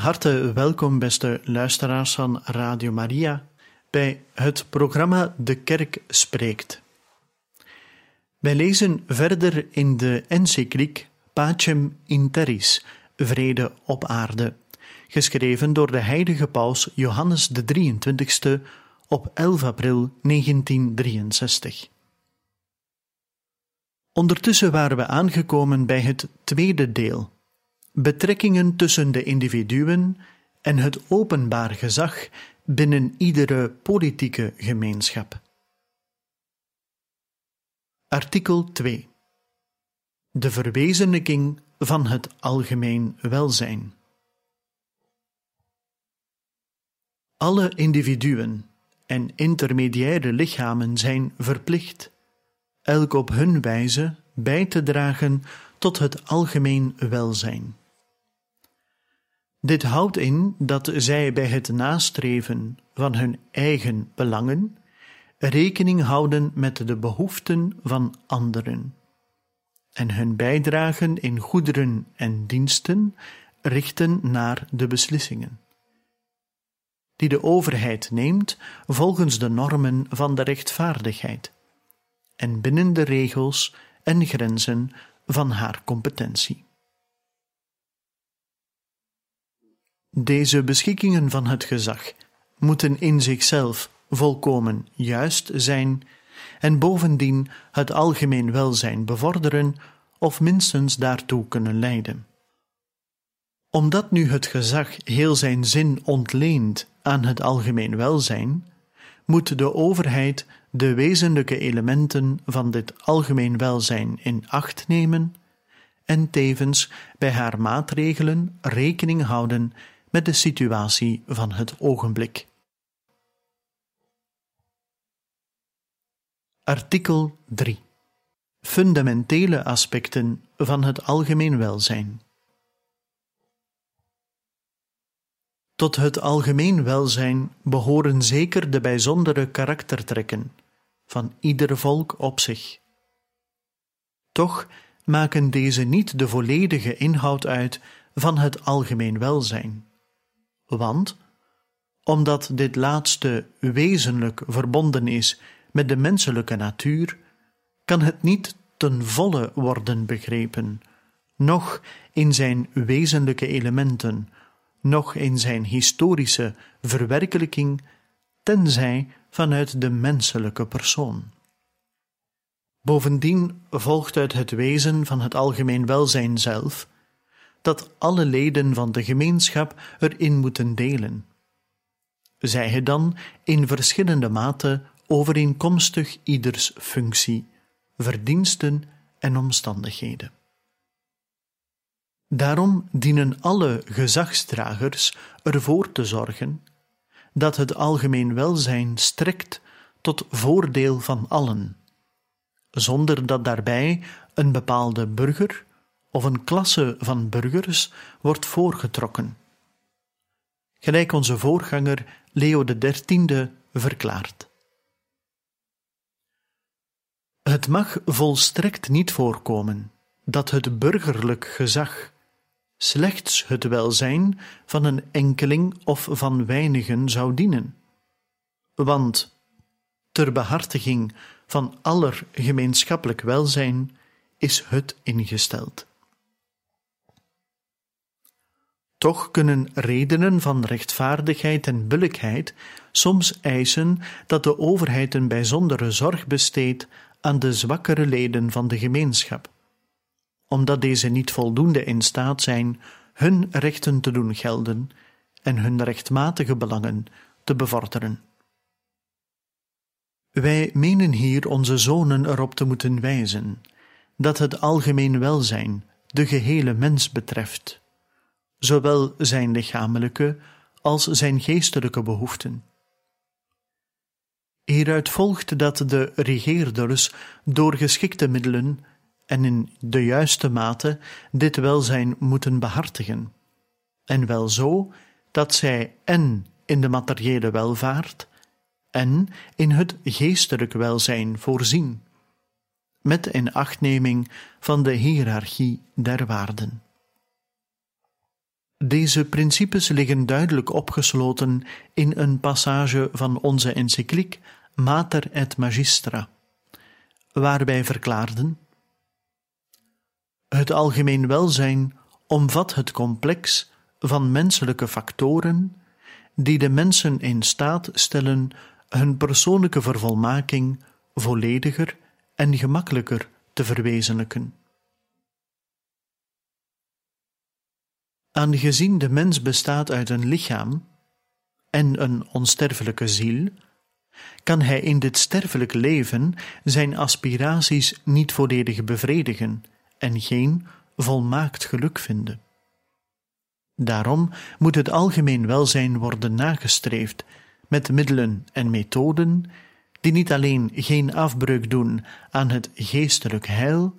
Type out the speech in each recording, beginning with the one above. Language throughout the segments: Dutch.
Harte welkom, beste luisteraars van Radio Maria, bij het programma De Kerk Spreekt. Wij lezen verder in de encycliek Pacem in Terris, Vrede op Aarde, geschreven door de heilige paus Johannes de 23ste op 11 april 1963. Ondertussen waren we aangekomen bij het tweede deel betrekkingen tussen de individuen en het openbaar gezag binnen iedere politieke gemeenschap. Artikel 2 De verwezenlijking van het algemeen welzijn. Alle individuen en intermediaire lichamen zijn verplicht, elk op hun wijze, bij te dragen tot het algemeen welzijn. Dit houdt in dat zij bij het nastreven van hun eigen belangen rekening houden met de behoeften van anderen en hun bijdragen in goederen en diensten richten naar de beslissingen die de overheid neemt volgens de normen van de rechtvaardigheid en binnen de regels en grenzen van haar competentie. Deze beschikkingen van het gezag moeten in zichzelf volkomen juist zijn en bovendien het algemeen welzijn bevorderen of minstens daartoe kunnen leiden. Omdat nu het gezag heel zijn zin ontleent aan het algemeen welzijn, moet de overheid de wezenlijke elementen van dit algemeen welzijn in acht nemen en tevens bij haar maatregelen rekening houden met de situatie van het ogenblik. Artikel 3 Fundamentele aspecten van het algemeen welzijn. Tot het algemeen welzijn behoren zeker de bijzondere karaktertrekken van ieder volk op zich. Toch maken deze niet de volledige inhoud uit van het algemeen welzijn want omdat dit laatste wezenlijk verbonden is met de menselijke natuur, kan het niet ten volle worden begrepen, noch in zijn wezenlijke elementen, noch in zijn historische verwerkelijking, tenzij vanuit de menselijke persoon. Bovendien volgt uit het wezen van het algemeen welzijn zelf dat alle leden van de gemeenschap erin moeten delen. Zij het dan in verschillende mate overeenkomstig ieders functie, verdiensten en omstandigheden. Daarom dienen alle gezagsdragers ervoor te zorgen dat het algemeen welzijn strekt tot voordeel van allen, zonder dat daarbij een bepaalde burger of een klasse van burgers wordt voorgetrokken. Gelijk onze voorganger Leo XIII verklaart. Het mag volstrekt niet voorkomen dat het burgerlijk gezag slechts het welzijn van een enkeling of van weinigen zou dienen. Want ter behartiging van aller gemeenschappelijk welzijn is het ingesteld. Toch kunnen redenen van rechtvaardigheid en billijkheid soms eisen dat de overheid een bijzondere zorg besteedt aan de zwakkere leden van de gemeenschap, omdat deze niet voldoende in staat zijn hun rechten te doen gelden en hun rechtmatige belangen te bevorderen. Wij menen hier onze zonen erop te moeten wijzen dat het algemeen welzijn de gehele mens betreft, zowel zijn lichamelijke als zijn geestelijke behoeften. Hieruit volgt dat de regeerders door geschikte middelen en in de juiste mate dit welzijn moeten behartigen, en wel zo dat zij en in de materiële welvaart en in het geestelijk welzijn voorzien, met inachtneming van de hiërarchie der waarden. Deze principes liggen duidelijk opgesloten in een passage van onze encycliek Mater et Magistra, waar wij verklaarden: Het algemeen welzijn omvat het complex van menselijke factoren die de mensen in staat stellen hun persoonlijke vervolmaking vollediger en gemakkelijker te verwezenlijken. Aangezien de mens bestaat uit een lichaam en een onsterfelijke ziel, kan hij in dit sterfelijk leven zijn aspiraties niet volledig bevredigen en geen volmaakt geluk vinden. Daarom moet het algemeen welzijn worden nagestreefd met middelen en methoden die niet alleen geen afbreuk doen aan het geestelijk heil,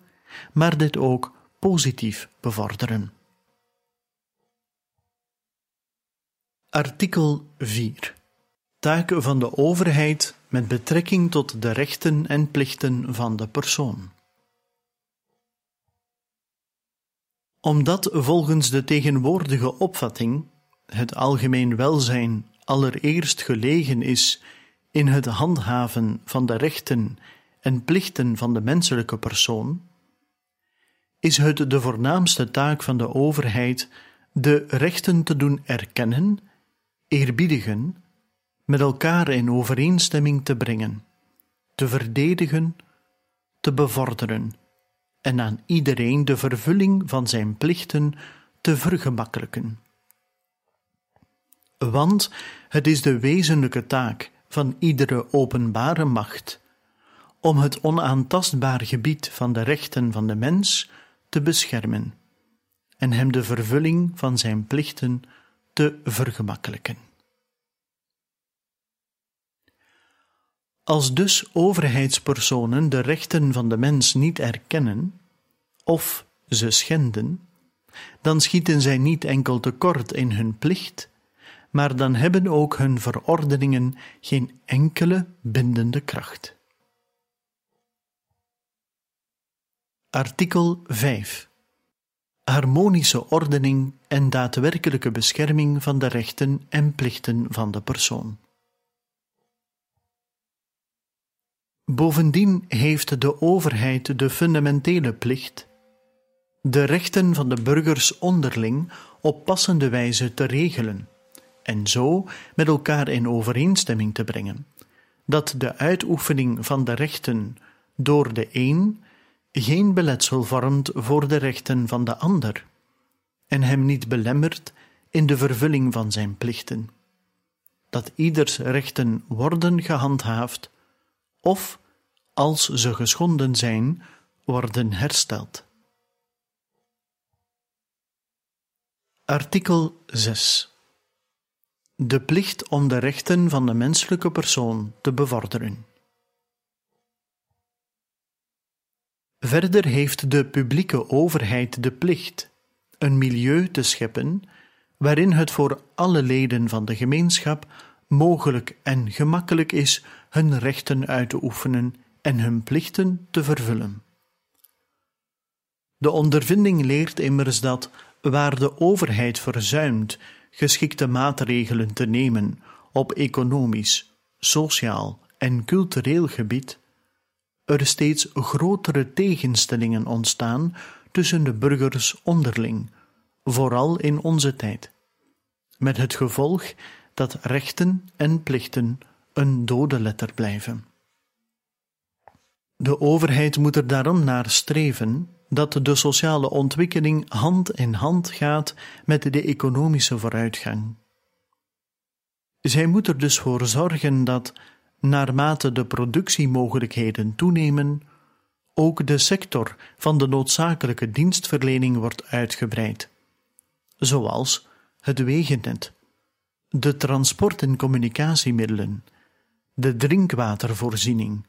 maar dit ook positief bevorderen. Artikel 4 Taken van de overheid met betrekking tot de rechten en plichten van de persoon. Omdat volgens de tegenwoordige opvatting het algemeen welzijn allereerst gelegen is in het handhaven van de rechten en plichten van de menselijke persoon, is het de voornaamste taak van de overheid de rechten te doen erkennen, eerbiedigen, met elkaar in overeenstemming te brengen, te verdedigen, te bevorderen en aan iedereen de vervulling van zijn plichten te vergemakkelijken. Want het is de wezenlijke taak van iedere openbare macht om het onaantastbaar gebied van de rechten van de mens te beschermen en hem de vervulling van zijn plichten te vergemakkelijken. Als dus overheidspersonen de rechten van de mens niet erkennen of ze schenden, dan schieten zij niet enkel tekort in hun plicht, maar dan hebben ook hun verordeningen geen enkele bindende kracht. Artikel 5 Harmonische ordening en daadwerkelijke bescherming van de rechten en plichten van de persoon. Bovendien heeft de overheid de fundamentele plicht de rechten van de burgers onderling op passende wijze te regelen en zo met elkaar in overeenstemming te brengen, dat de uitoefening van de rechten door de een geen beletsel vormt voor de rechten van de ander, en hem niet belemmert in de vervulling van zijn plichten, dat ieders rechten worden gehandhaafd, of, als ze geschonden zijn, worden hersteld. Artikel 6 de plicht om de rechten van de menselijke persoon te bevorderen. Verder heeft de publieke overheid de plicht een milieu te scheppen waarin het voor alle leden van de gemeenschap mogelijk en gemakkelijk is hun rechten uit te oefenen en hun plichten te vervullen. De ondervinding leert immers dat waar de overheid verzuimt geschikte maatregelen te nemen op economisch, sociaal en cultureel gebied, er steeds grotere tegenstellingen ontstaan tussen de burgers onderling, vooral in onze tijd, met het gevolg dat rechten en plichten een dode letter blijven. De overheid moet er daarom naar streven dat de sociale ontwikkeling hand in hand gaat met de economische vooruitgang. Zij moet er dus voor zorgen dat, naarmate de productiemogelijkheden toenemen, ook de sector van de noodzakelijke dienstverlening wordt uitgebreid, zoals het wegennet, de transport- en communicatiemiddelen, de drinkwatervoorziening,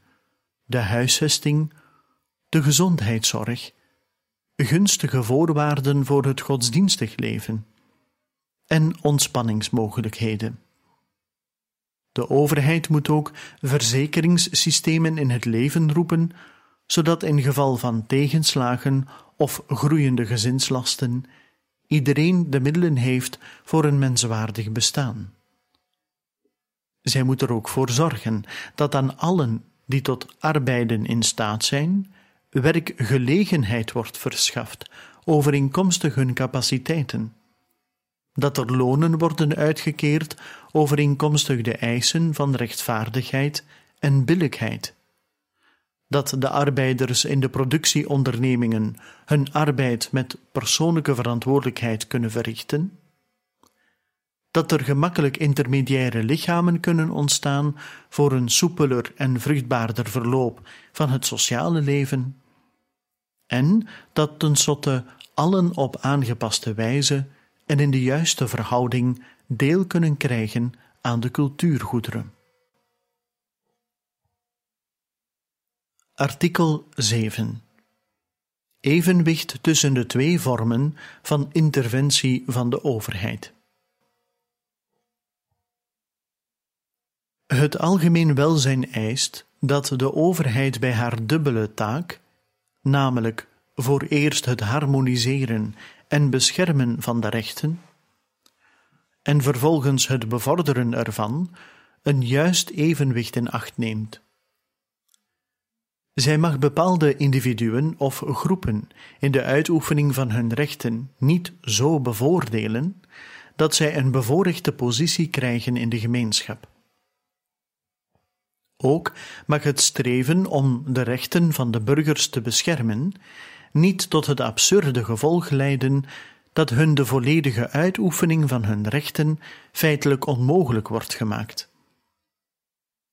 de huisvesting, de gezondheidszorg, gunstige voorwaarden voor het godsdienstig leven en ontspanningsmogelijkheden. De overheid moet ook verzekeringssystemen in het leven roepen, zodat in geval van tegenslagen of groeiende gezinslasten iedereen de middelen heeft voor een menswaardig bestaan. Zij moet er ook voor zorgen dat aan allen die tot arbeiden in staat zijn, werkgelegenheid wordt verschaft overeenkomstig hun capaciteiten dat er lonen worden uitgekeerd overeenkomstig de eisen van rechtvaardigheid en billijkheid, dat de arbeiders in de productieondernemingen hun arbeid met persoonlijke verantwoordelijkheid kunnen verrichten, dat er gemakkelijk intermediaire lichamen kunnen ontstaan voor een soepeler en vruchtbaarder verloop van het sociale leven, en dat tenslotte allen op aangepaste wijze en in de juiste verhouding deel kunnen krijgen aan de cultuurgoederen. Artikel 7 Evenwicht tussen de twee vormen van interventie van de overheid. Het algemeen welzijn eist dat de overheid bij haar dubbele taak, namelijk voor eerst het harmoniseren en beschermen van de rechten, en vervolgens het bevorderen ervan, een juist evenwicht in acht neemt. Zij mag bepaalde individuen of groepen in de uitoefening van hun rechten niet zo bevoordelen dat zij een bevoorrechte positie krijgen in de gemeenschap. Ook mag het streven om de rechten van de burgers te beschermen niet tot het absurde gevolg leiden dat hun de volledige uitoefening van hun rechten feitelijk onmogelijk wordt gemaakt.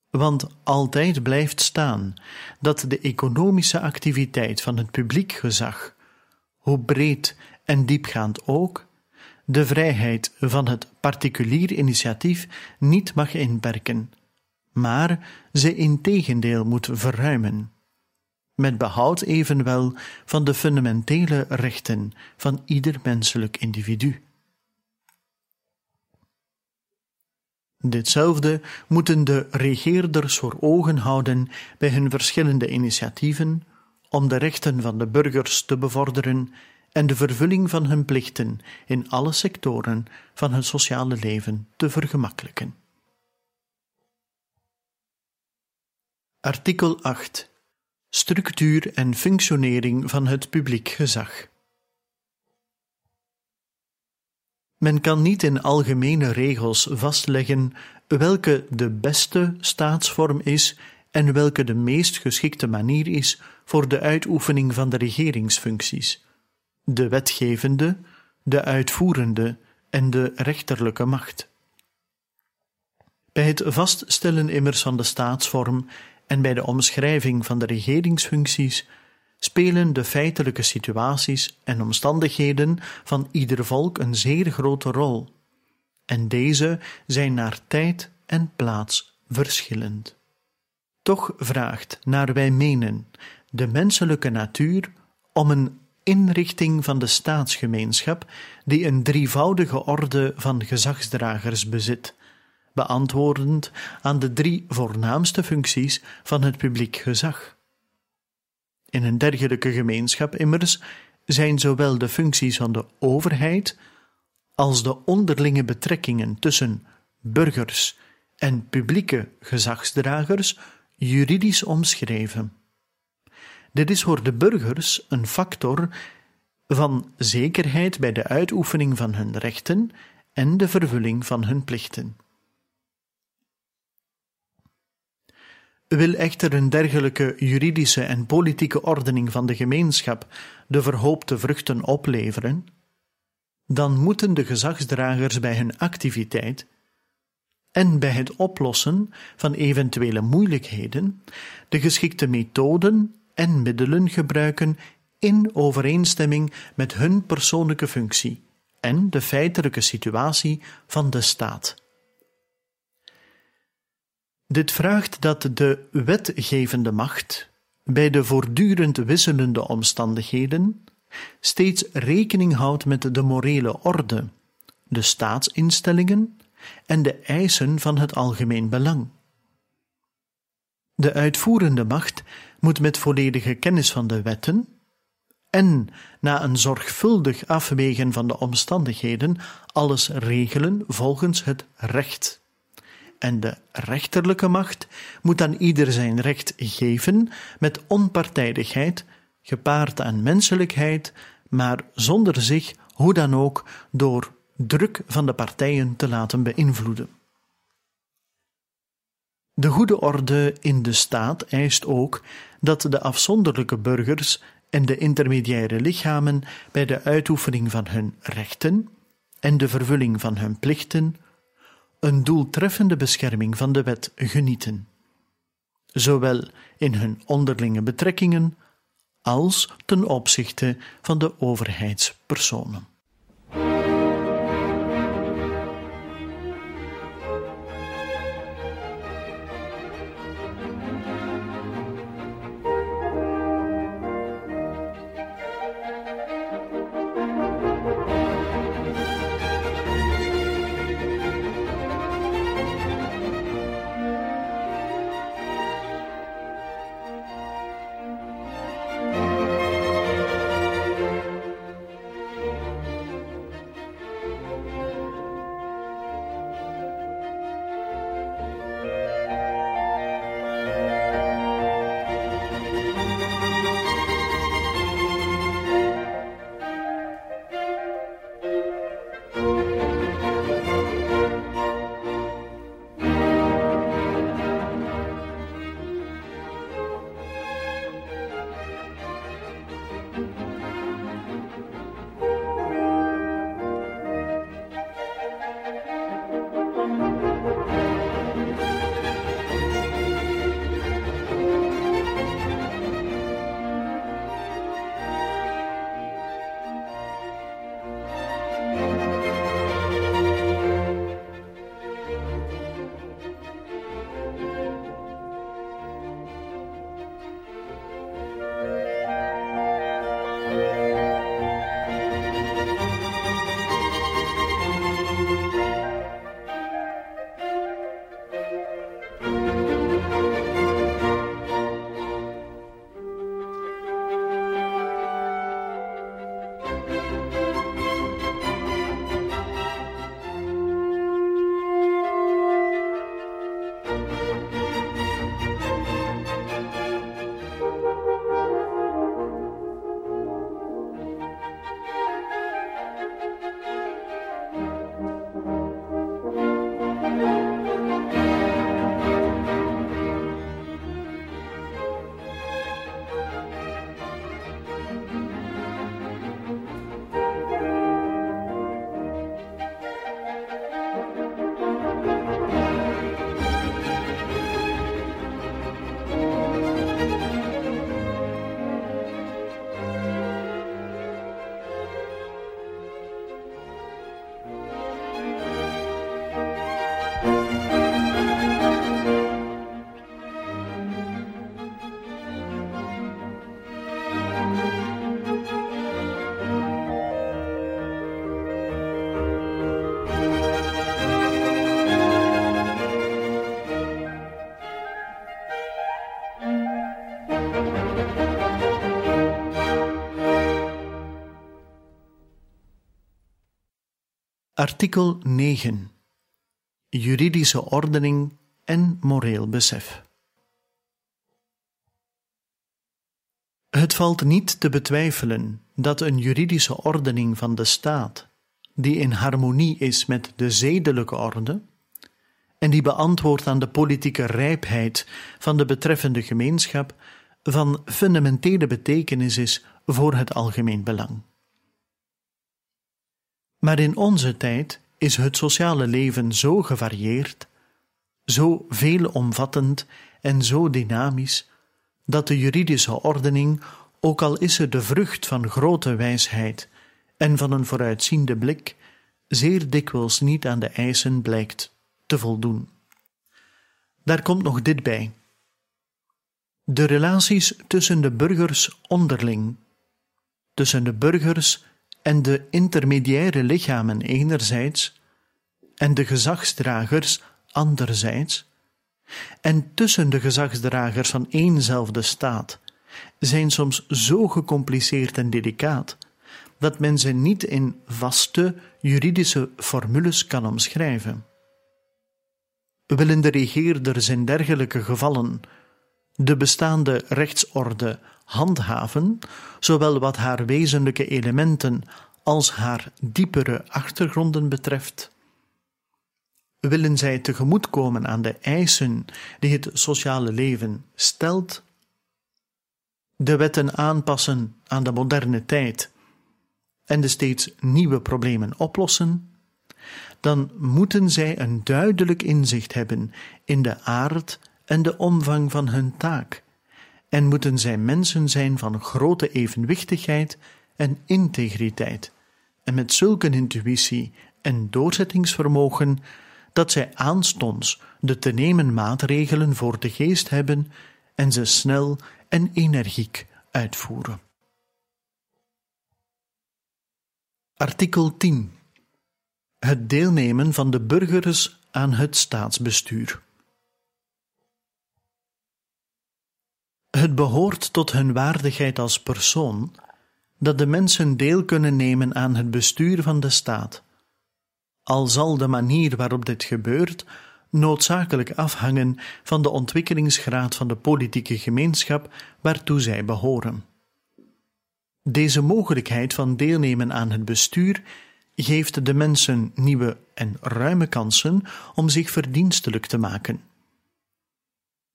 Want altijd blijft staan dat de economische activiteit van het publiek gezag, hoe breed en diepgaand ook, de vrijheid van het particulier initiatief niet mag inperken, maar ze in tegendeel moet verruimen met behoud evenwel van de fundamentele rechten van ieder menselijk individu. Ditzelfde moeten de regeerders voor ogen houden bij hun verschillende initiatieven om de rechten van de burgers te bevorderen en de vervulling van hun plichten in alle sectoren van het sociale leven te vergemakkelijken. Artikel 8 Structuur en functionering van het publiek gezag. Men kan niet in algemene regels vastleggen welke de beste staatsvorm is en welke de meest geschikte manier is voor de uitoefening van de regeringsfuncties, de wetgevende, de uitvoerende en de rechterlijke macht. Bij het vaststellen immers van de staatsvorm en bij de omschrijving van de regeringsfuncties spelen de feitelijke situaties en omstandigheden van ieder volk een zeer grote rol, en deze zijn naar tijd en plaats verschillend. Toch vraagt, naar wij menen, de menselijke natuur om een inrichting van de staatsgemeenschap die een drievoudige orde van gezagsdragers bezit, beantwoordend aan de drie voornaamste functies van het publiek gezag. In een dergelijke gemeenschap immers zijn zowel de functies van de overheid als de onderlinge betrekkingen tussen burgers en publieke gezagsdragers juridisch omschreven. Dit is voor de burgers een factor van zekerheid bij de uitoefening van hun rechten en de vervulling van hun plichten. Wil echter een dergelijke juridische en politieke ordening van de gemeenschap de verhoopte vruchten opleveren, dan moeten de gezagsdragers bij hun activiteit en bij het oplossen van eventuele moeilijkheden de geschikte methoden en middelen gebruiken in overeenstemming met hun persoonlijke functie en de feitelijke situatie van de staat. Dit vraagt dat de wetgevende macht bij de voortdurend wisselende omstandigheden steeds rekening houdt met de morele orde, de staatsinstellingen en de eisen van het algemeen belang. De uitvoerende macht moet met volledige kennis van de wetten en na een zorgvuldig afwegen van de omstandigheden alles regelen volgens het recht. En de rechterlijke macht moet aan ieder zijn recht geven met onpartijdigheid, gepaard aan menselijkheid, maar zonder zich, hoe dan ook, door druk van de partijen te laten beïnvloeden. De goede orde in de staat eist ook dat de afzonderlijke burgers en de intermediaire lichamen bij de uitoefening van hun rechten en de vervulling van hun plichten een doeltreffende bescherming van de wet genieten, zowel in hun onderlinge betrekkingen als ten opzichte van de overheidspersonen. Artikel 9 Juridische ordening en moreel besef. Het valt niet te betwijfelen dat een juridische ordening van de staat, die in harmonie is met de zedelijke orde en die beantwoordt aan de politieke rijpheid van de betreffende gemeenschap, van fundamentele betekenis is voor het algemeen belang. Maar in onze tijd is het sociale leven zo gevarieerd zo veelomvattend en zo dynamisch, dat de juridische ordening, ook al is ze de vrucht van grote wijsheid en van een vooruitziende blik, zeer dikwijls niet aan de eisen blijkt te voldoen. Daar komt nog dit bij. De relaties tussen de burgers onderling, tussen de burgers en de intermediaire lichamen enerzijds en de gezagsdragers anderzijds, en tussen de gezagsdragers van éénzelfde staat, zijn soms zo gecompliceerd en delicaat dat men ze niet in vaste juridische formules kan omschrijven. Willen de regeerders in dergelijke gevallen de bestaande rechtsorde handhaven, zowel wat haar wezenlijke elementen als haar diepere achtergronden betreft? Willen zij tegemoetkomen aan de eisen die het sociale leven stelt? De wetten aanpassen aan de moderne tijd en de steeds nieuwe problemen oplossen? Dan moeten zij een duidelijk inzicht hebben in de aard en de omvang van hun taak, en moeten zij mensen zijn van grote evenwichtigheid en integriteit, en met zulke intuïtie en doorzettingsvermogen dat zij aanstonds de te nemen maatregelen voor de geest hebben en ze snel en energiek uitvoeren. Artikel 10 Het deelnemen van de burgers aan het staatsbestuur. Het behoort tot hun waardigheid als persoon dat de mensen deel kunnen nemen aan het bestuur van de staat, al zal de manier waarop dit gebeurt noodzakelijk afhangen van de ontwikkelingsgraad van de politieke gemeenschap waartoe zij behoren. Deze mogelijkheid van deelnemen aan het bestuur geeft de mensen nieuwe en ruime kansen om zich verdienstelijk te maken.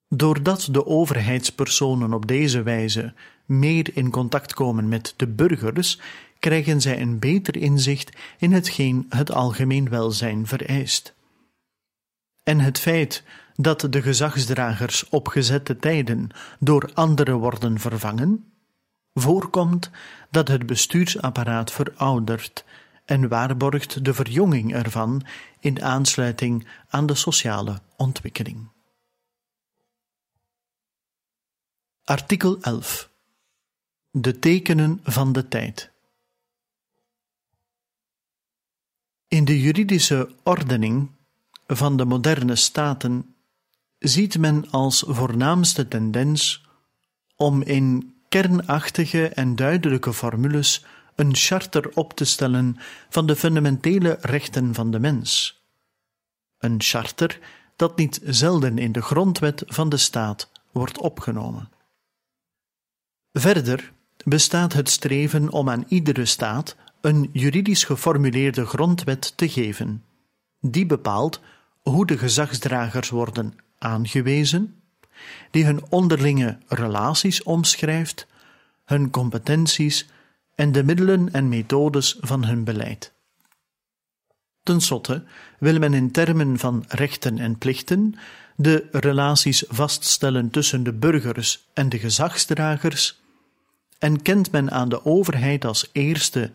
Doordat de overheidspersonen op deze wijze meer in contact komen met de burgers, krijgen zij een beter inzicht in hetgeen het algemeen welzijn vereist. En het feit dat de gezagsdragers op gezette tijden door anderen worden vervangen, voorkomt dat het bestuursapparaat veroudert en waarborgt de verjonging ervan in aansluiting aan de sociale ontwikkeling. Artikel 11 De tekenen van de tijd. In de juridische ordening van de moderne staten ziet men als voornaamste tendens om in kernachtige en duidelijke formules een charter op te stellen van de fundamentele rechten van de mens. Een charter dat niet zelden in de grondwet van de staat wordt opgenomen. Verder bestaat het streven om aan iedere staat een juridisch geformuleerde grondwet te geven, die bepaalt hoe de gezagsdragers worden aangewezen, die hun onderlinge relaties omschrijft, hun competenties en de middelen en methodes van hun beleid. Ten slotte wil men in termen van rechten en plichten de relaties vaststellen tussen de burgers en de gezagsdragers en kent men aan de overheid als eerste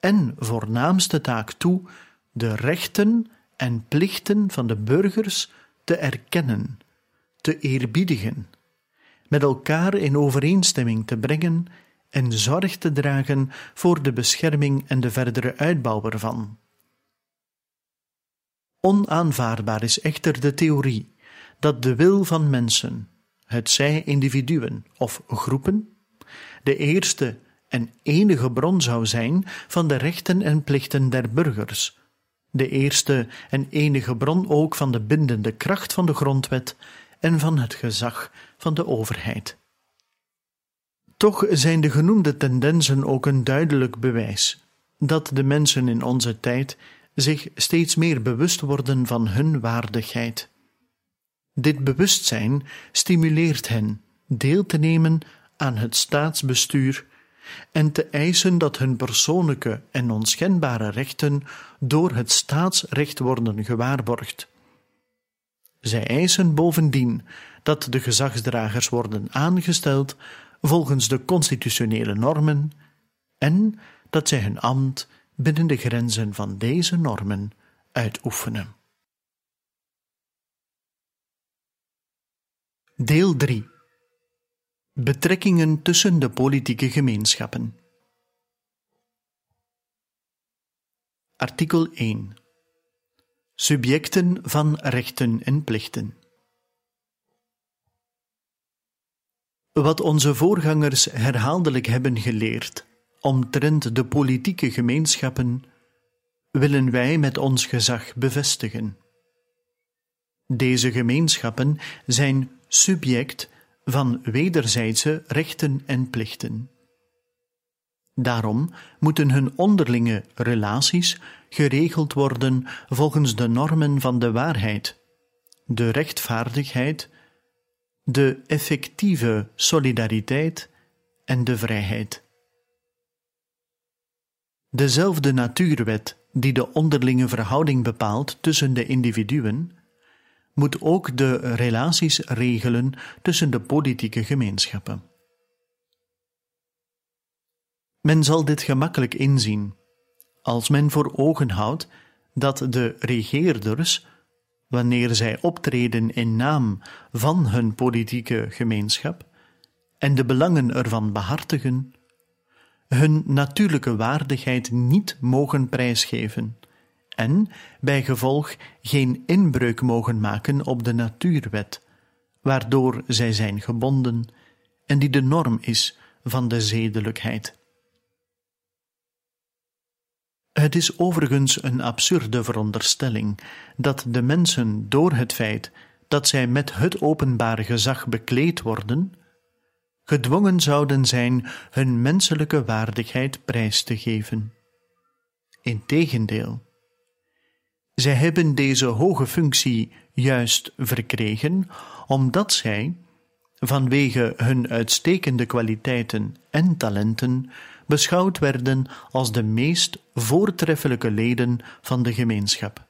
en voornaamste taak toe de rechten en plichten van de burgers te erkennen, te eerbiedigen, met elkaar in overeenstemming te brengen en zorg te dragen voor de bescherming en de verdere uitbouw ervan. Onaanvaardbaar is echter de theorie dat de wil van mensen, het zij individuen of groepen, de eerste en enige bron zou zijn van de rechten en plichten der burgers, de eerste en enige bron ook van de bindende kracht van de grondwet en van het gezag van de overheid. Toch zijn de genoemde tendensen ook een duidelijk bewijs dat de mensen in onze tijd zich steeds meer bewust worden van hun waardigheid. Dit bewustzijn stimuleert hen deel te nemen aan het staatsbestuur en te eisen dat hun persoonlijke en onschendbare rechten door het staatsrecht worden gewaarborgd. Zij eisen bovendien dat de gezagsdragers worden aangesteld volgens de constitutionele normen en dat zij hun ambt binnen de grenzen van deze normen uitoefenen. Deel 3 Betrekkingen tussen de politieke gemeenschappen. Artikel 1 Subjecten van rechten en plichten. Wat onze voorgangers herhaaldelijk hebben geleerd omtrent de politieke gemeenschappen, willen wij met ons gezag bevestigen. Deze gemeenschappen zijn subject van wederzijdse rechten en plichten. Daarom moeten hun onderlinge relaties geregeld worden volgens de normen van de waarheid, de rechtvaardigheid, de effectieve solidariteit en de vrijheid. Dezelfde natuurwet die de onderlinge verhouding bepaalt tussen de individuen, moet ook de relaties regelen tussen de politieke gemeenschappen. Men zal dit gemakkelijk inzien als men voor ogen houdt dat de regeerders, wanneer zij optreden in naam van hun politieke gemeenschap en de belangen ervan behartigen, hun natuurlijke waardigheid niet mogen prijsgeven en bij gevolg geen inbreuk mogen maken op de natuurwet, waardoor zij zijn gebonden en die de norm is van de zedelijkheid. Het is overigens een absurde veronderstelling dat de mensen door het feit dat zij met het openbare gezag bekleed worden, gedwongen zouden zijn hun menselijke waardigheid prijs te geven. Integendeel, zij hebben deze hoge functie juist verkregen omdat zij, vanwege hun uitstekende kwaliteiten en talenten, beschouwd werden als de meest voortreffelijke leden van de gemeenschap.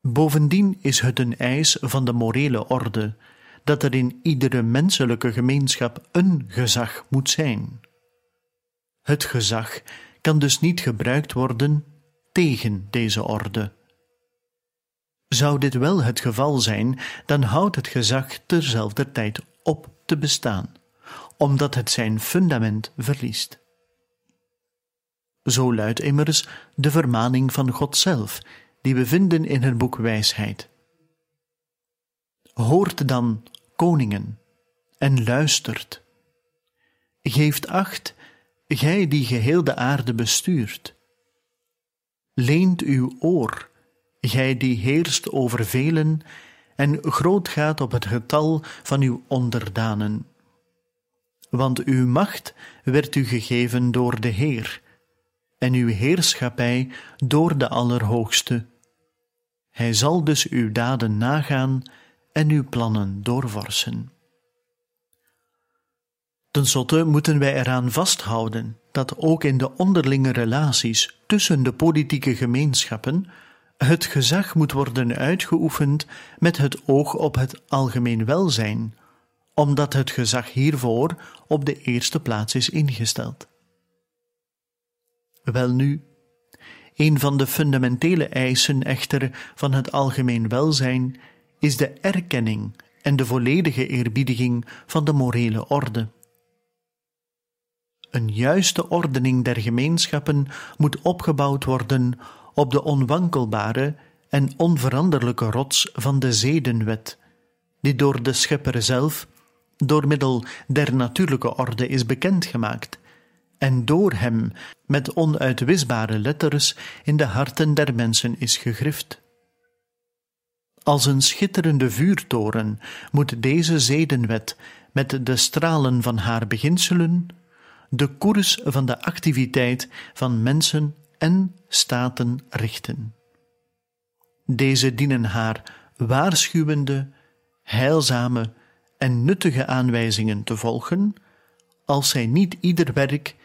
Bovendien is het een eis van de morele orde dat er in iedere menselijke gemeenschap een gezag moet zijn. Het gezag kan dus niet gebruikt worden tegen deze orde. Zou dit wel het geval zijn, dan houdt het gezag terzelfde tijd op te bestaan, omdat het zijn fundament verliest. Zo luidt immers de vermaning van God zelf, die we vinden in het boek Wijsheid. Hoort dan, koningen, en luistert. Geeft acht, gij die geheel de aarde bestuurt. Leent uw oor, gij die heerst over velen en groot gaat op het getal van uw onderdanen. Want uw macht werd u gegeven door de Heer, en uw heerschappij door de Allerhoogste. Hij zal dus uw daden nagaan en uw plannen doorvorsen. Ten slotte moeten wij eraan vasthouden dat ook in de onderlinge relaties tussen de politieke gemeenschappen het gezag moet worden uitgeoefend met het oog op het algemeen welzijn, omdat het gezag hiervoor op de eerste plaats is ingesteld. Welnu, een van de fundamentele eisen echter van het algemeen welzijn is de erkenning en de volledige eerbiediging van de morele orde. Een juiste ordening der gemeenschappen moet opgebouwd worden op de onwankelbare en onveranderlijke rots van de zedenwet, die door de Schepper zelf, door middel der natuurlijke orde is bekendgemaakt, en door hem met onuitwisbare letters in de harten der mensen is gegrift. Als een schitterende vuurtoren moet deze zedenwet met de stralen van haar beginselen de koers van de activiteit van mensen en staten richten. Deze dienen haar waarschuwende, heilzame en nuttige aanwijzingen te volgen, als zij niet ieder werk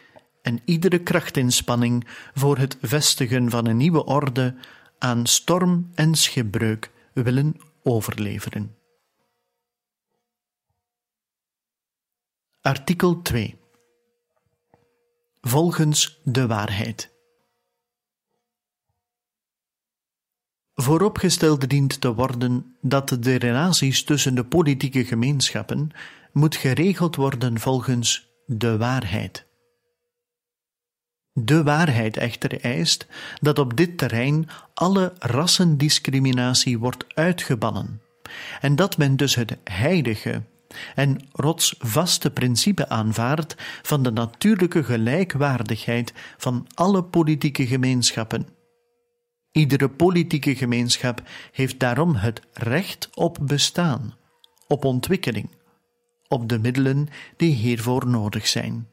en iedere krachtinspanning voor het vestigen van een nieuwe orde aan storm en schipbreuk willen overleveren. Artikel 2 Volgens de waarheid. Vooropgesteld dient te worden dat de relaties tussen de politieke gemeenschappen moet geregeld worden volgens de waarheid. De waarheid echter eist dat op dit terrein alle rassendiscriminatie wordt uitgebannen en dat men dus het heilige en rotsvaste principe aanvaardt van de natuurlijke gelijkwaardigheid van alle politieke gemeenschappen. Iedere politieke gemeenschap heeft daarom het recht op bestaan, op ontwikkeling, op de middelen die hiervoor nodig zijn.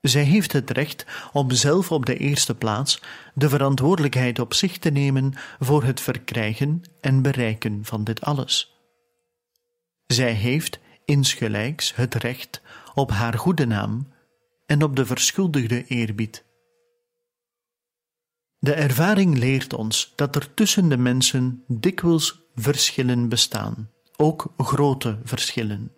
Zij heeft het recht om zelf op de eerste plaats de verantwoordelijkheid op zich te nemen voor het verkrijgen en bereiken van dit alles. Zij heeft insgelijks het recht op haar goede naam en op de verschuldigde eerbied. De ervaring leert ons dat er tussen de mensen dikwijls verschillen bestaan, ook grote verschillen.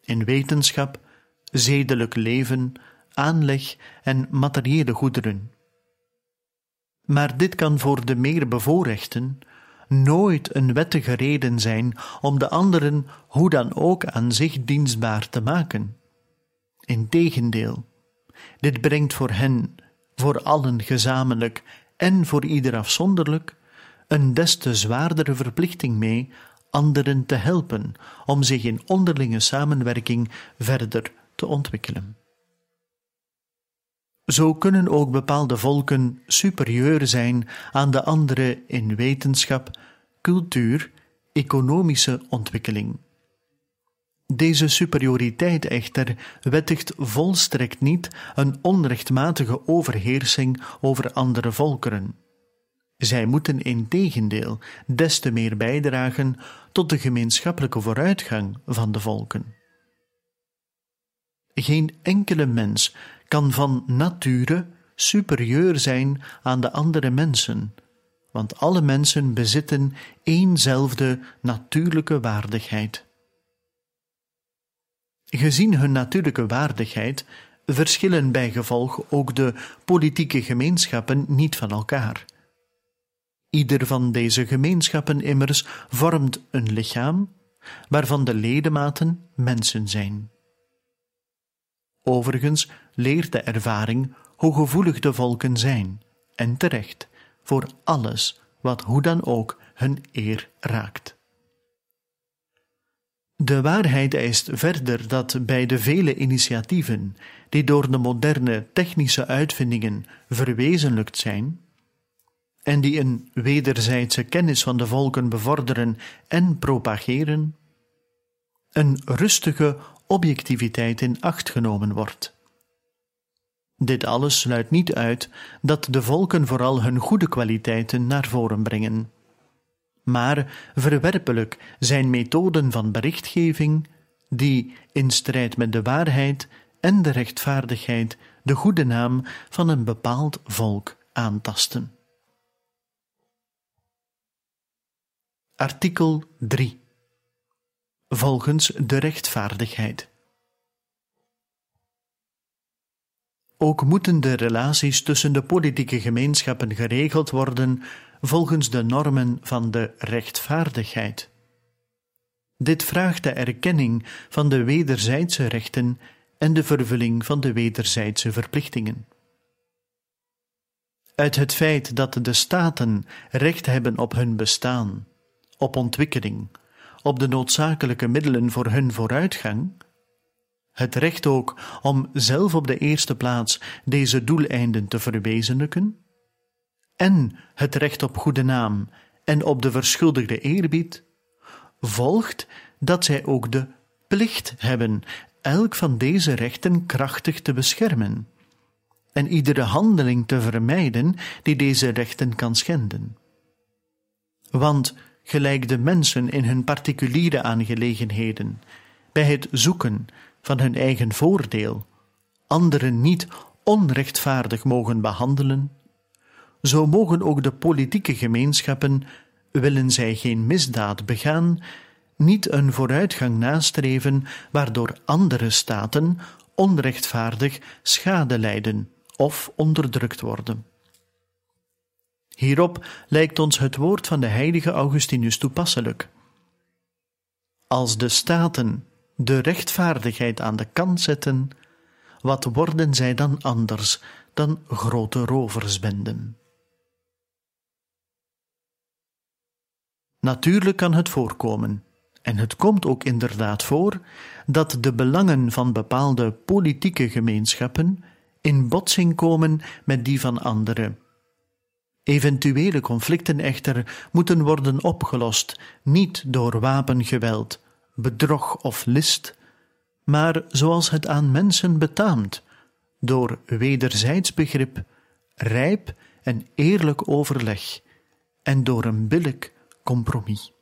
In wetenschap, zedelijk leven, aanleg en materiële goederen. Maar dit kan voor de meer bevoorrechten nooit een wettige reden zijn om de anderen hoe dan ook aan zich dienstbaar te maken. Integendeel, dit brengt voor hen, voor allen gezamenlijk en voor ieder afzonderlijk, een des te zwaardere verplichting mee anderen te helpen om zich in onderlinge samenwerking verder te ontwikkelen. Zo kunnen ook bepaalde volken superieur zijn aan de andere in wetenschap, cultuur, economische ontwikkeling. Deze superioriteit echter wettigt volstrekt niet een onrechtmatige overheersing over andere volkeren. Zij moeten in tegendeel des te meer bijdragen tot de gemeenschappelijke vooruitgang van de volken. Geen enkele mens kan van nature superieur zijn aan de andere mensen, want alle mensen bezitten éénzelfde natuurlijke waardigheid. Gezien hun natuurlijke waardigheid verschillen bij gevolg ook de politieke gemeenschappen niet van elkaar. Ieder van deze gemeenschappen immers vormt een lichaam, waarvan de ledematen mensen zijn. Overigens leert de ervaring hoe gevoelig de volken zijn, en terecht, voor alles wat hoe dan ook hun eer raakt. De waarheid eist verder dat bij de vele initiatieven die door de moderne technische uitvindingen verwezenlijkt zijn, en die een wederzijdse kennis van de volken bevorderen en propageren, een rustige objectiviteit in acht genomen wordt. Dit alles sluit niet uit dat de volken vooral hun goede kwaliteiten naar voren brengen. Maar verwerpelijk zijn methoden van berichtgeving die, in strijd met de waarheid en de rechtvaardigheid, de goede naam van een bepaald volk aantasten. Artikel 3 volgens de rechtvaardigheid. Ook moeten de relaties tussen de politieke gemeenschappen geregeld worden volgens de normen van de rechtvaardigheid. Dit vraagt de erkenning van de wederzijdse rechten en de vervulling van de wederzijdse verplichtingen. Uit het feit dat de staten recht hebben op hun bestaan, op ontwikkeling, op de noodzakelijke middelen voor hun vooruitgang, het recht ook om zelf op de eerste plaats deze doeleinden te verwezenlijken, en het recht op goede naam en op de verschuldigde eerbied, volgt dat zij ook de plicht hebben elk van deze rechten krachtig te beschermen en iedere handeling te vermijden die deze rechten kan schenden. Want gelijk de mensen in hun particuliere aangelegenheden, bij het zoeken van hun eigen voordeel, anderen niet onrechtvaardig mogen behandelen, zo mogen ook de politieke gemeenschappen, willen zij geen misdaad begaan, niet een vooruitgang nastreven waardoor andere staten onrechtvaardig schade lijden of onderdrukt worden. Hierop lijkt ons het woord van de heilige Augustinus toepasselijk. Als de staten de rechtvaardigheid aan de kant zetten, wat worden zij dan anders dan grote roversbenden? Natuurlijk kan het voorkomen, en het komt ook inderdaad voor, dat de belangen van bepaalde politieke gemeenschappen in botsing komen met die van andere. Eventuele conflicten echter moeten worden opgelost niet door wapengeweld, bedrog of list, maar zoals het aan mensen betaamt, door wederzijds begrip, rijp en eerlijk overleg en door een billijk compromis.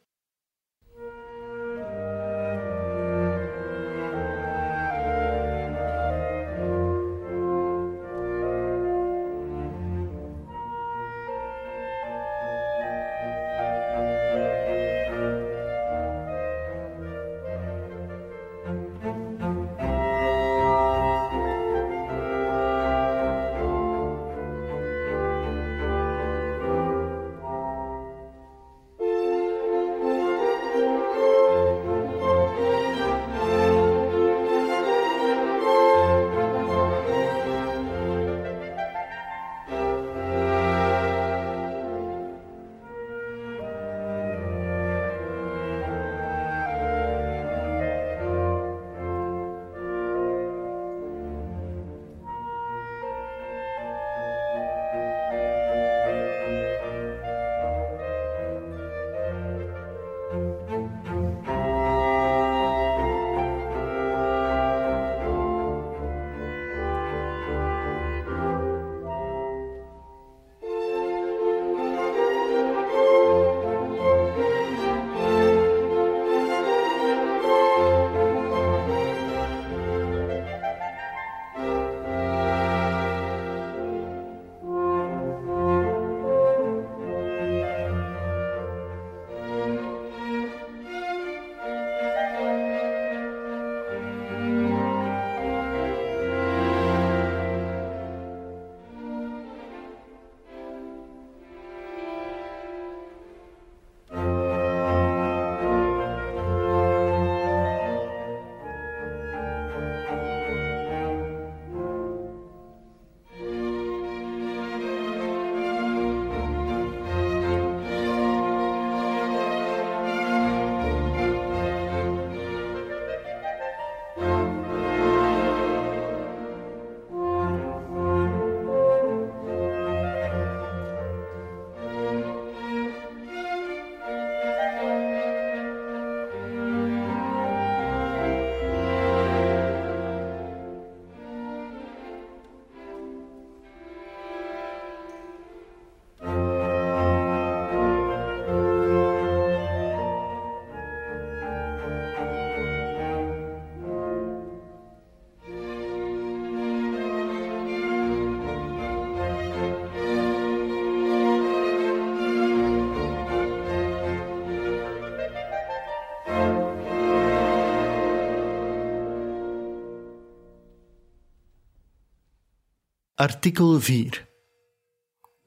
Artikel 4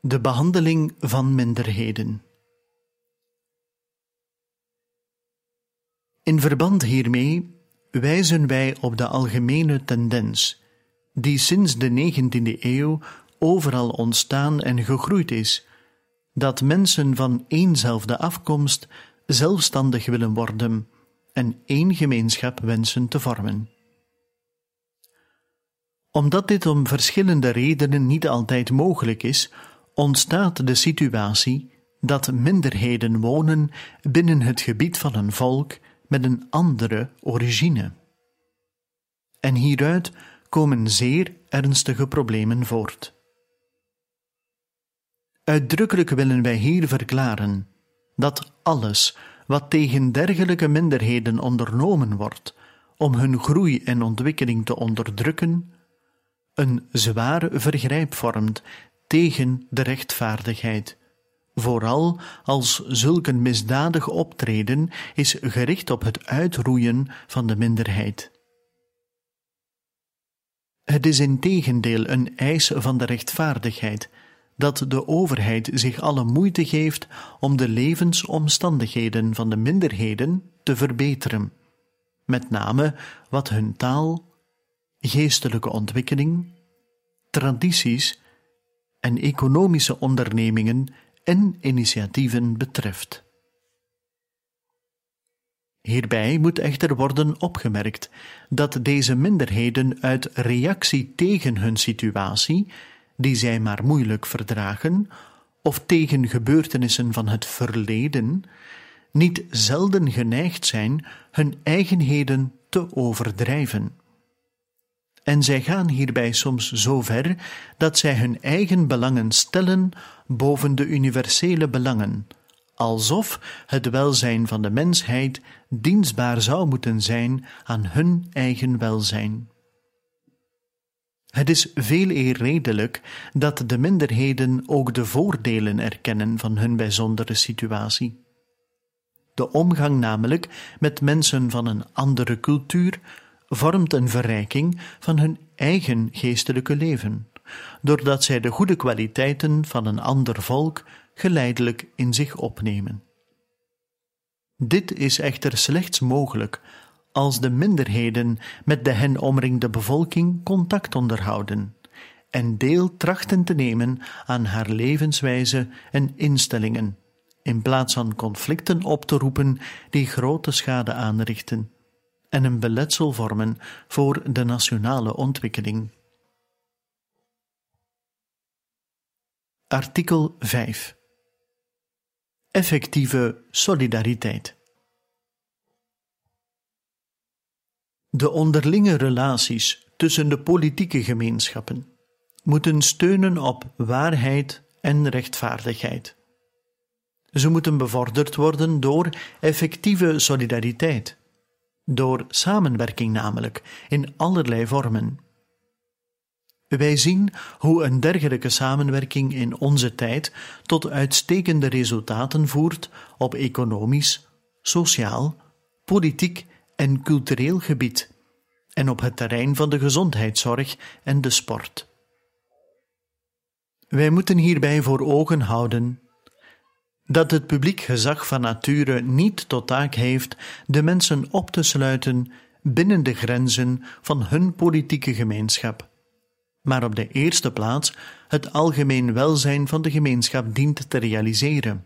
De behandeling van minderheden. In verband hiermee wijzen wij op de algemene tendens, die sinds de 19e eeuw overal ontstaan en gegroeid is, dat mensen van éénzelfde afkomst zelfstandig willen worden en één gemeenschap wensen te vormen omdat dit om verschillende redenen niet altijd mogelijk is, ontstaat de situatie dat minderheden wonen binnen het gebied van een volk met een andere origine. En hieruit komen zeer ernstige problemen voort. Uitdrukkelijk willen wij hier verklaren dat alles wat tegen dergelijke minderheden ondernomen wordt om hun groei en ontwikkeling te onderdrukken, een zwaar vergrijp vormt tegen de rechtvaardigheid, vooral als zulk een misdadig optreden is gericht op het uitroeien van de minderheid. Het is in tegendeel een eis van de rechtvaardigheid dat de overheid zich alle moeite geeft om de levensomstandigheden van de minderheden te verbeteren, met name wat hun taal, geestelijke ontwikkeling, tradities en economische ondernemingen en initiatieven betreft. Hierbij moet echter worden opgemerkt dat deze minderheden uit reactie tegen hun situatie, die zij maar moeilijk verdragen, of tegen gebeurtenissen van het verleden, niet zelden geneigd zijn hun eigenheden te overdrijven. En zij gaan hierbij soms zo ver dat zij hun eigen belangen stellen boven de universele belangen, alsof het welzijn van de mensheid dienstbaar zou moeten zijn aan hun eigen welzijn. Het is veel eer redelijk dat de minderheden ook de voordelen erkennen van hun bijzondere situatie. De omgang namelijk met mensen van een andere cultuur vormt een verrijking van hun eigen geestelijke leven, doordat zij de goede kwaliteiten van een ander volk geleidelijk in zich opnemen. Dit is echter slechts mogelijk als de minderheden met de hen omringde bevolking contact onderhouden en deel trachten te nemen aan haar levenswijze en instellingen, in plaats van conflicten op te roepen die grote schade aanrichten en een beletsel vormen voor de nationale ontwikkeling. Artikel 5 Effectieve solidariteit. De onderlinge relaties tussen de politieke gemeenschappen moeten steunen op waarheid en rechtvaardigheid. Ze moeten bevorderd worden door effectieve solidariteit, door samenwerking namelijk, in allerlei vormen. Wij zien hoe een dergelijke samenwerking in onze tijd tot uitstekende resultaten voert op economisch, sociaal, politiek en cultureel gebied en op het terrein van de gezondheidszorg en de sport. Wij moeten hierbij voor ogen houden dat het publiek gezag van nature niet tot taak heeft de mensen op te sluiten binnen de grenzen van hun politieke gemeenschap, maar op de eerste plaats het algemeen welzijn van de gemeenschap dient te realiseren.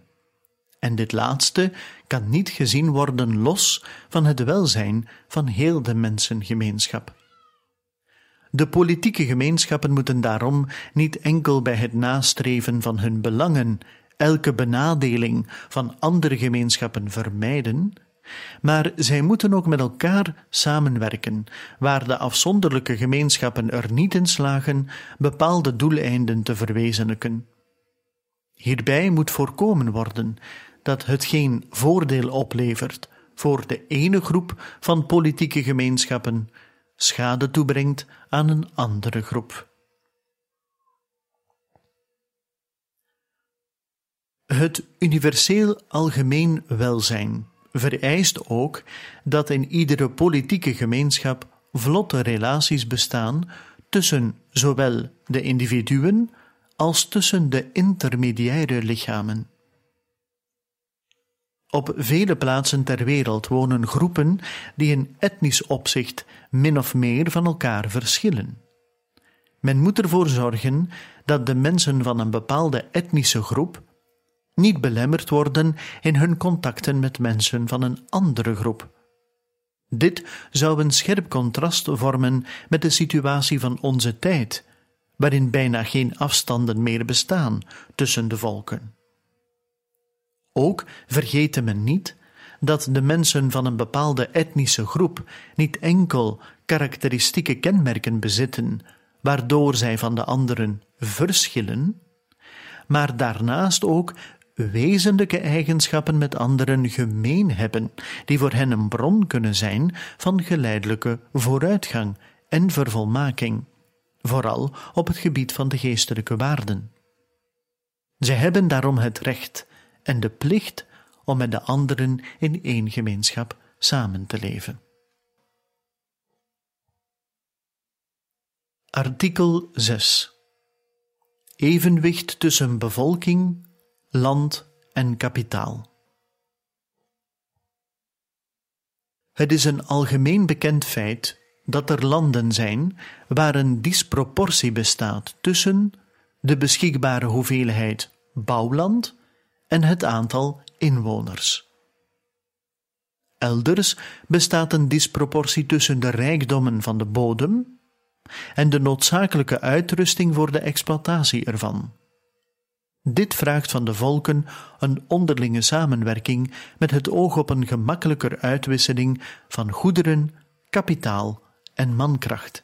En dit laatste kan niet gezien worden los van het welzijn van heel de mensengemeenschap. De politieke gemeenschappen moeten daarom niet enkel bij het nastreven van hun belangen elke benadeling van andere gemeenschappen vermijden, maar zij moeten ook met elkaar samenwerken, waar de afzonderlijke gemeenschappen er niet in slagen bepaalde doeleinden te verwezenlijken. Hierbij moet voorkomen worden dat hetgeen voordeel oplevert voor de ene groep van politieke gemeenschappen, schade toebrengt aan een andere groep. Het universeel algemeen welzijn vereist ook dat in iedere politieke gemeenschap vlotte relaties bestaan tussen zowel de individuen als tussen de intermediaire lichamen. Op vele plaatsen ter wereld wonen groepen die in etnisch opzicht min of meer van elkaar verschillen. Men moet ervoor zorgen dat de mensen van een bepaalde etnische groep niet belemmerd worden in hun contacten met mensen van een andere groep. Dit zou een scherp contrast vormen met de situatie van onze tijd, waarin bijna geen afstanden meer bestaan tussen de volken. Ook vergeten men niet dat de mensen van een bepaalde etnische groep niet enkel karakteristieke kenmerken bezitten, waardoor zij van de anderen verschillen, maar daarnaast ook wezenlijke eigenschappen met anderen gemeen hebben, die voor hen een bron kunnen zijn van geleidelijke vooruitgang en vervolmaking, vooral op het gebied van de geestelijke waarden. Zij hebben daarom het recht en de plicht om met de anderen in één gemeenschap samen te leven. Artikel 6 Evenwicht tussen bevolking, land en kapitaal. Het is een algemeen bekend feit dat er landen zijn waar een disproportie bestaat tussen de beschikbare hoeveelheid bouwland en het aantal inwoners. Elders bestaat een disproportie tussen de rijkdommen van de bodem en de noodzakelijke uitrusting voor de exploitatie ervan. Dit vraagt van de volken een onderlinge samenwerking met het oog op een gemakkelijker uitwisseling van goederen, kapitaal en mankracht.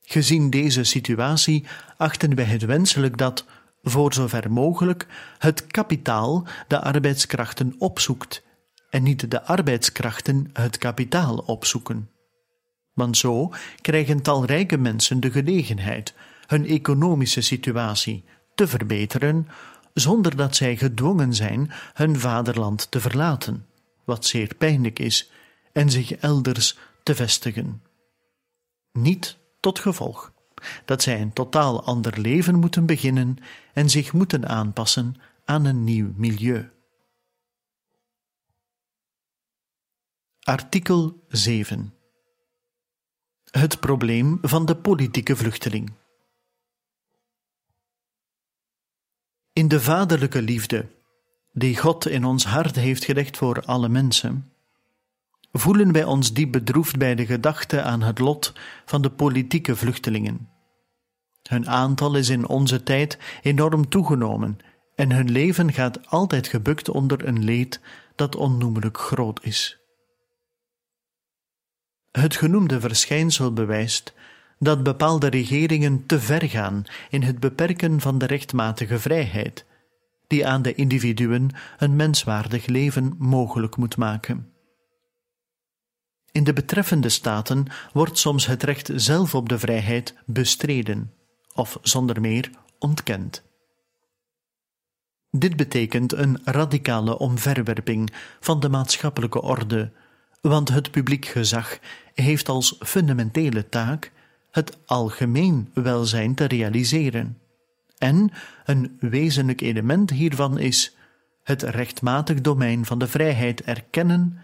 Gezien deze situatie achten wij het wenselijk dat, voor zover mogelijk, het kapitaal de arbeidskrachten opzoekt en niet de arbeidskrachten het kapitaal opzoeken. Want zo krijgen talrijke mensen de gelegenheid hun economische situatie te verbeteren, zonder dat zij gedwongen zijn hun vaderland te verlaten, wat zeer pijnlijk is, en zich elders te vestigen. Niet tot gevolg dat zij een totaal ander leven moeten beginnen en zich moeten aanpassen aan een nieuw milieu. Artikel 7 Het probleem van de politieke vluchteling. In de vaderlijke liefde, die God in ons hart heeft gelegd voor alle mensen, voelen wij ons diep bedroefd bij de gedachte aan het lot van de politieke vluchtelingen. Hun aantal is in onze tijd enorm toegenomen en hun leven gaat altijd gebukt onder een leed dat onnoemelijk groot is. Het genoemde verschijnsel bewijst dat bepaalde regeringen te ver gaan in het beperken van de rechtmatige vrijheid, die aan de individuen een menswaardig leven mogelijk moet maken. In de betreffende staten wordt soms het recht zelf op de vrijheid bestreden, of zonder meer ontkend. Dit betekent een radicale omverwerping van de maatschappelijke orde, want het publiek gezag heeft als fundamentele taak het algemeen welzijn te realiseren. En een wezenlijk element hiervan is het rechtmatig domein van de vrijheid erkennen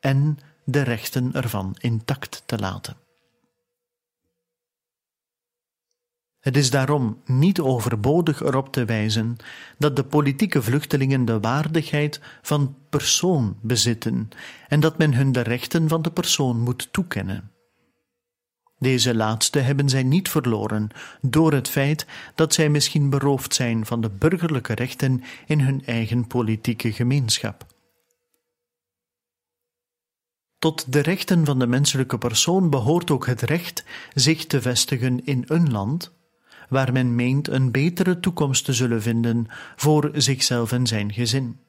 en de rechten ervan intact te laten. Het is daarom niet overbodig erop te wijzen dat de politieke vluchtelingen de waardigheid van persoon bezitten en dat men hun de rechten van de persoon moet toekennen. Deze laatste hebben zij niet verloren door het feit dat zij misschien beroofd zijn van de burgerlijke rechten in hun eigen politieke gemeenschap. Tot de rechten van de menselijke persoon behoort ook het recht zich te vestigen in een land waar men meent een betere toekomst te zullen vinden voor zichzelf en zijn gezin.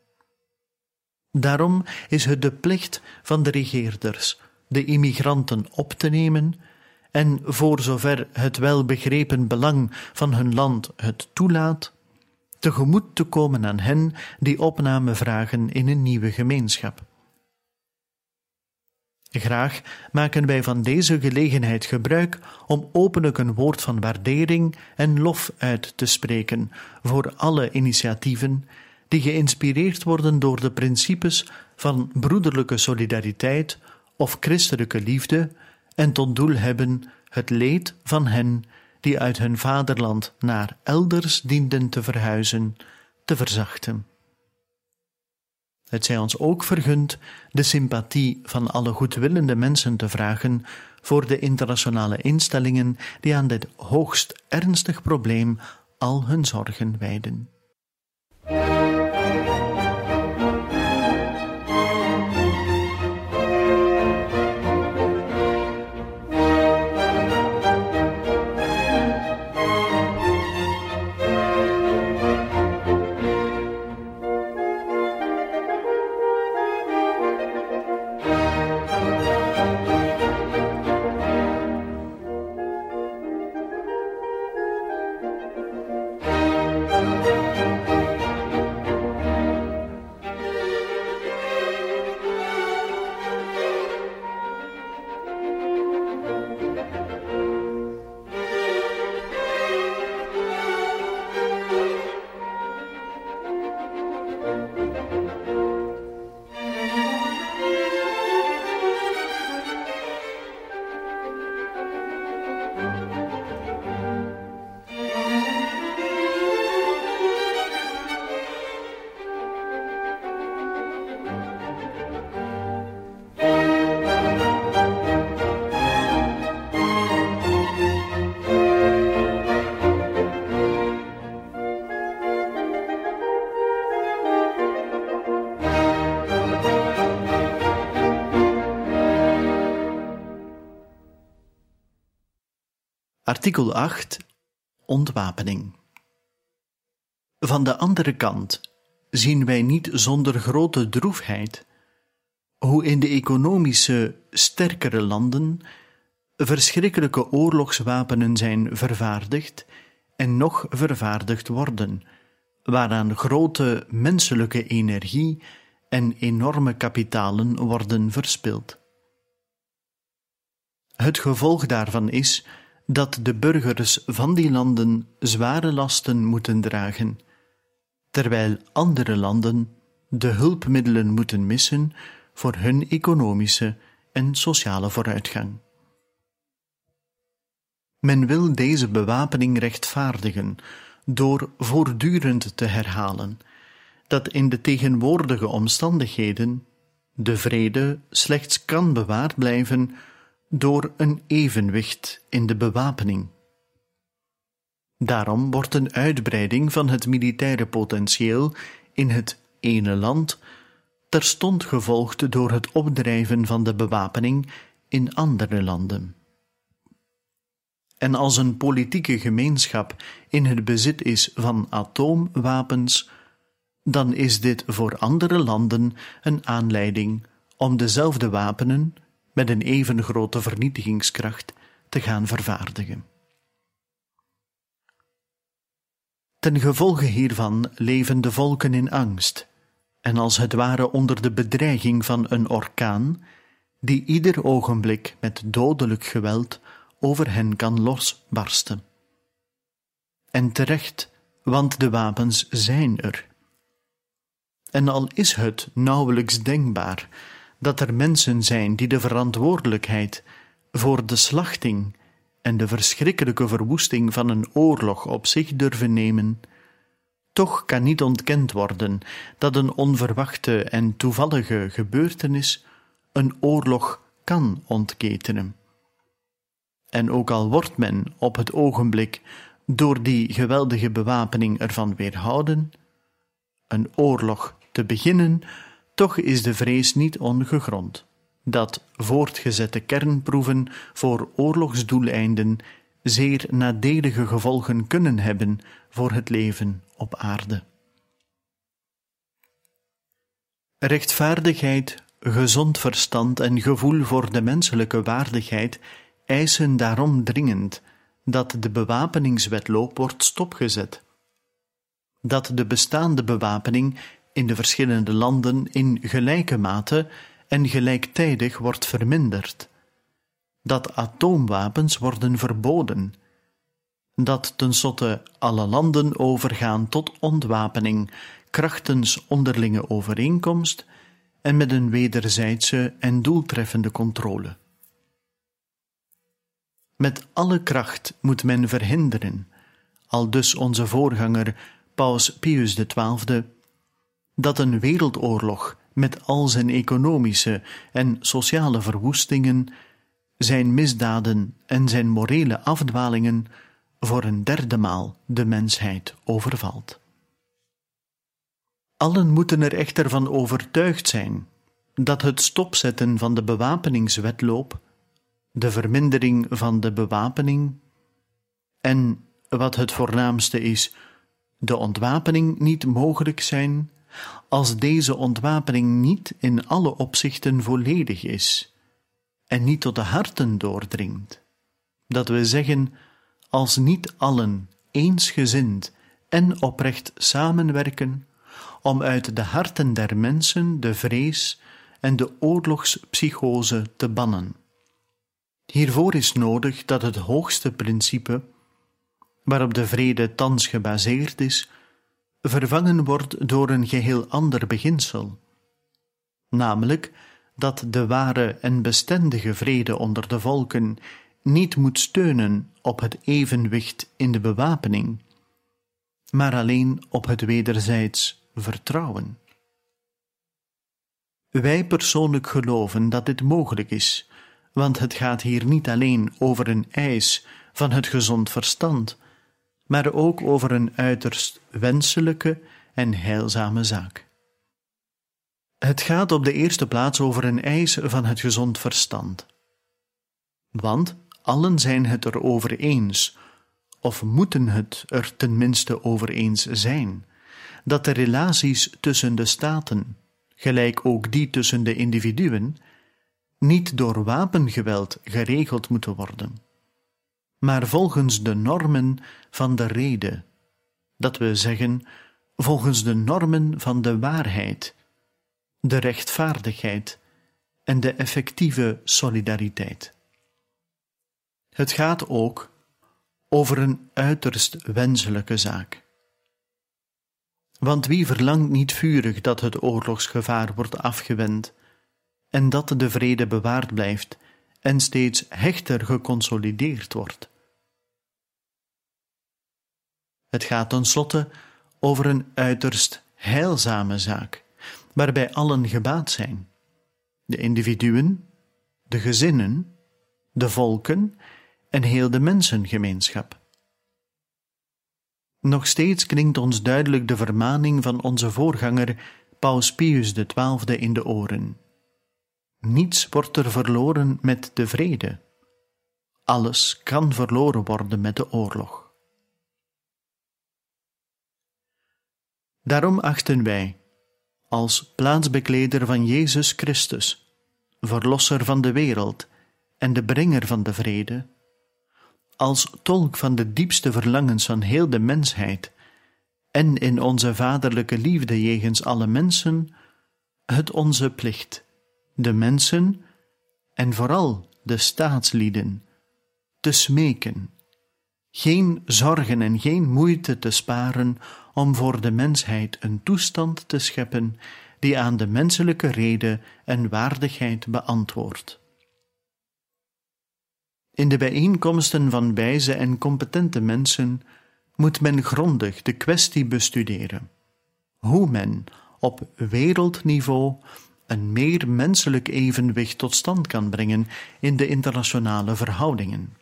Daarom is het de plicht van de regeerders de immigranten op te nemen en voor zover het wel begrepen belang van hun land het toelaat, tegemoet te komen aan hen die opname vragen in een nieuwe gemeenschap. Graag maken wij van deze gelegenheid gebruik om openlijk een woord van waardering en lof uit te spreken voor alle initiatieven die geïnspireerd worden door de principes van broederlijke solidariteit of christelijke liefde en tot doel hebben het leed van hen die uit hun vaderland naar elders dienden te verhuizen, te verzachten. Het zij ons ook vergund de sympathie van alle goedwillende mensen te vragen voor de internationale instellingen die aan dit hoogst ernstig probleem al hun zorgen wijden. Artikel 8 Ontwapening. Van de andere kant zien wij niet zonder grote droefheid hoe in de economische sterkere landen verschrikkelijke oorlogswapenen zijn vervaardigd en nog vervaardigd worden, waaraan grote menselijke energie en enorme kapitalen worden verspild. Het gevolg daarvan is dat de burgers van die landen zware lasten moeten dragen, terwijl andere landen de hulpmiddelen moeten missen voor hun economische en sociale vooruitgang. Men wil deze bewapening rechtvaardigen door voortdurend te herhalen dat in de tegenwoordige omstandigheden de vrede slechts kan bewaard blijven door een evenwicht in de bewapening. Daarom wordt een uitbreiding van het militaire potentieel in het ene land terstond gevolgd door het opdrijven van de bewapening in andere landen. En als een politieke gemeenschap in het bezit is van atoomwapens, dan is dit voor andere landen een aanleiding om dezelfde wapenen met een even grote vernietigingskracht te gaan vervaardigen. Ten gevolge hiervan leven de volken in angst, en als het ware onder de bedreiging van een orkaan, die ieder ogenblik met dodelijk geweld over hen kan losbarsten. En terecht, want de wapens zijn er. En al is het nauwelijks denkbaar dat er mensen zijn die de verantwoordelijkheid voor de slachting en de verschrikkelijke verwoesting van een oorlog op zich durven nemen, toch kan niet ontkend worden dat een onverwachte en toevallige gebeurtenis een oorlog kan ontketenen. En ook al wordt men op het ogenblik door die geweldige bewapening ervan weerhouden, een oorlog te beginnen, toch is de vrees niet ongegrond dat voortgezette kernproeven voor oorlogsdoeleinden zeer nadelige gevolgen kunnen hebben voor het leven op aarde. Rechtvaardigheid, gezond verstand en gevoel voor de menselijke waardigheid eisen daarom dringend dat de bewapeningswetloop wordt stopgezet, dat de bestaande bewapening in de verschillende landen in gelijke mate en gelijktijdig wordt verminderd, dat atoomwapens worden verboden, dat tenslotte alle landen overgaan tot ontwapening krachtens onderlinge overeenkomst en met een wederzijdse en doeltreffende controle. Met alle kracht moet men verhinderen, al dus onze voorganger Paus Pius XII, dat een wereldoorlog met al zijn economische en sociale verwoestingen, zijn misdaden en zijn morele afdwalingen voor een derde maal de mensheid overvalt. Allen moeten er echter van overtuigd zijn dat het stopzetten van de bewapeningswetloop, de vermindering van de bewapening en, wat het voornaamste is, de ontwapening niet mogelijk zijn als deze ontwapening niet in alle opzichten volledig is en niet tot de harten doordringt. Dat we zeggen, als niet allen eensgezind en oprecht samenwerken om uit de harten der mensen de vrees en de oorlogspsychose te bannen. Hiervoor is nodig dat het hoogste principe, waarop de vrede thans gebaseerd is, vervangen wordt door een geheel ander beginsel, namelijk dat de ware en bestendige vrede onder de volken niet moet steunen op het evenwicht in de bewapening, maar alleen op het wederzijds vertrouwen. Wij persoonlijk geloven dat dit mogelijk is, want het gaat hier niet alleen over een eis van het gezond verstand, maar ook over een uiterst wenselijke en heilzame zaak. Het gaat op de eerste plaats over een eis van het gezond verstand. Want allen zijn het erover eens, of moeten het er tenminste over eens zijn, dat de relaties tussen de staten, gelijk ook die tussen de individuen, niet door wapengeweld geregeld moeten worden, maar volgens de normen van de rede, dat we zeggen, volgens de normen van de waarheid, de rechtvaardigheid en de effectieve solidariteit. Het gaat ook over een uiterst wenselijke zaak. Want wie verlangt niet vurig dat het oorlogsgevaar wordt afgewend en dat de vrede bewaard blijft en steeds hechter geconsolideerd wordt? Het gaat tenslotte over een uiterst heilzame zaak, waarbij allen gebaat zijn: de individuen, de gezinnen, de volken en heel de mensengemeenschap. Nog steeds klinkt ons duidelijk de vermaning van onze voorganger Paus Pius XII in de oren. Niets wordt er verloren met de vrede. Alles kan verloren worden met de oorlog. Daarom achten wij, als plaatsbekleder van Jezus Christus, verlosser van de wereld en de brenger van de vrede, als tolk van de diepste verlangens van heel de mensheid en in onze vaderlijke liefde jegens alle mensen, het onze plicht, de mensen en vooral de staatslieden, te smeken, geen zorgen en geen moeite te sparen om voor de mensheid een toestand te scheppen die aan de menselijke rede en waardigheid beantwoordt. In de bijeenkomsten van wijze en competente mensen moet men grondig de kwestie bestuderen. Hoe men op wereldniveau een meer menselijk evenwicht tot stand kan brengen in de internationale verhoudingen.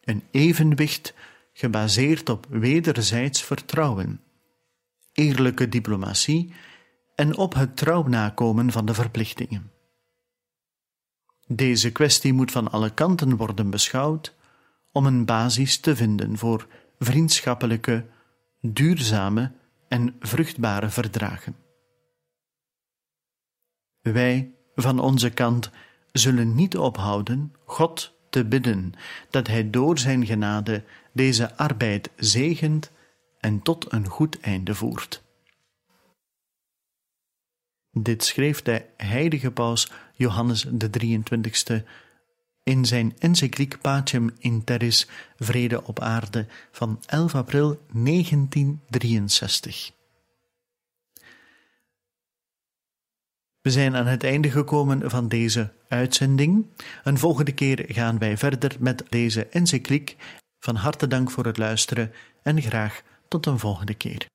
Een evenwicht gebaseerd op wederzijds vertrouwen, eerlijke diplomatie en op het trouw nakomen van de verplichtingen. Deze kwestie moet van alle kanten worden beschouwd om een basis te vinden voor vriendschappelijke, duurzame en vruchtbare verdragen. Wij, van onze kant, zullen niet ophouden God te bidden dat Hij door Zijn genade deze arbeid zegent en tot een goed einde voert. Dit schreef de heilige paus Johannes de 23ste in zijn encycliek Pacem in Terris Vrede op aarde van 11 april 1963. We zijn aan het einde gekomen van deze uitzending. Een volgende keer gaan wij verder met deze encycliek. Van harte dank voor het luisteren en graag tot een volgende keer.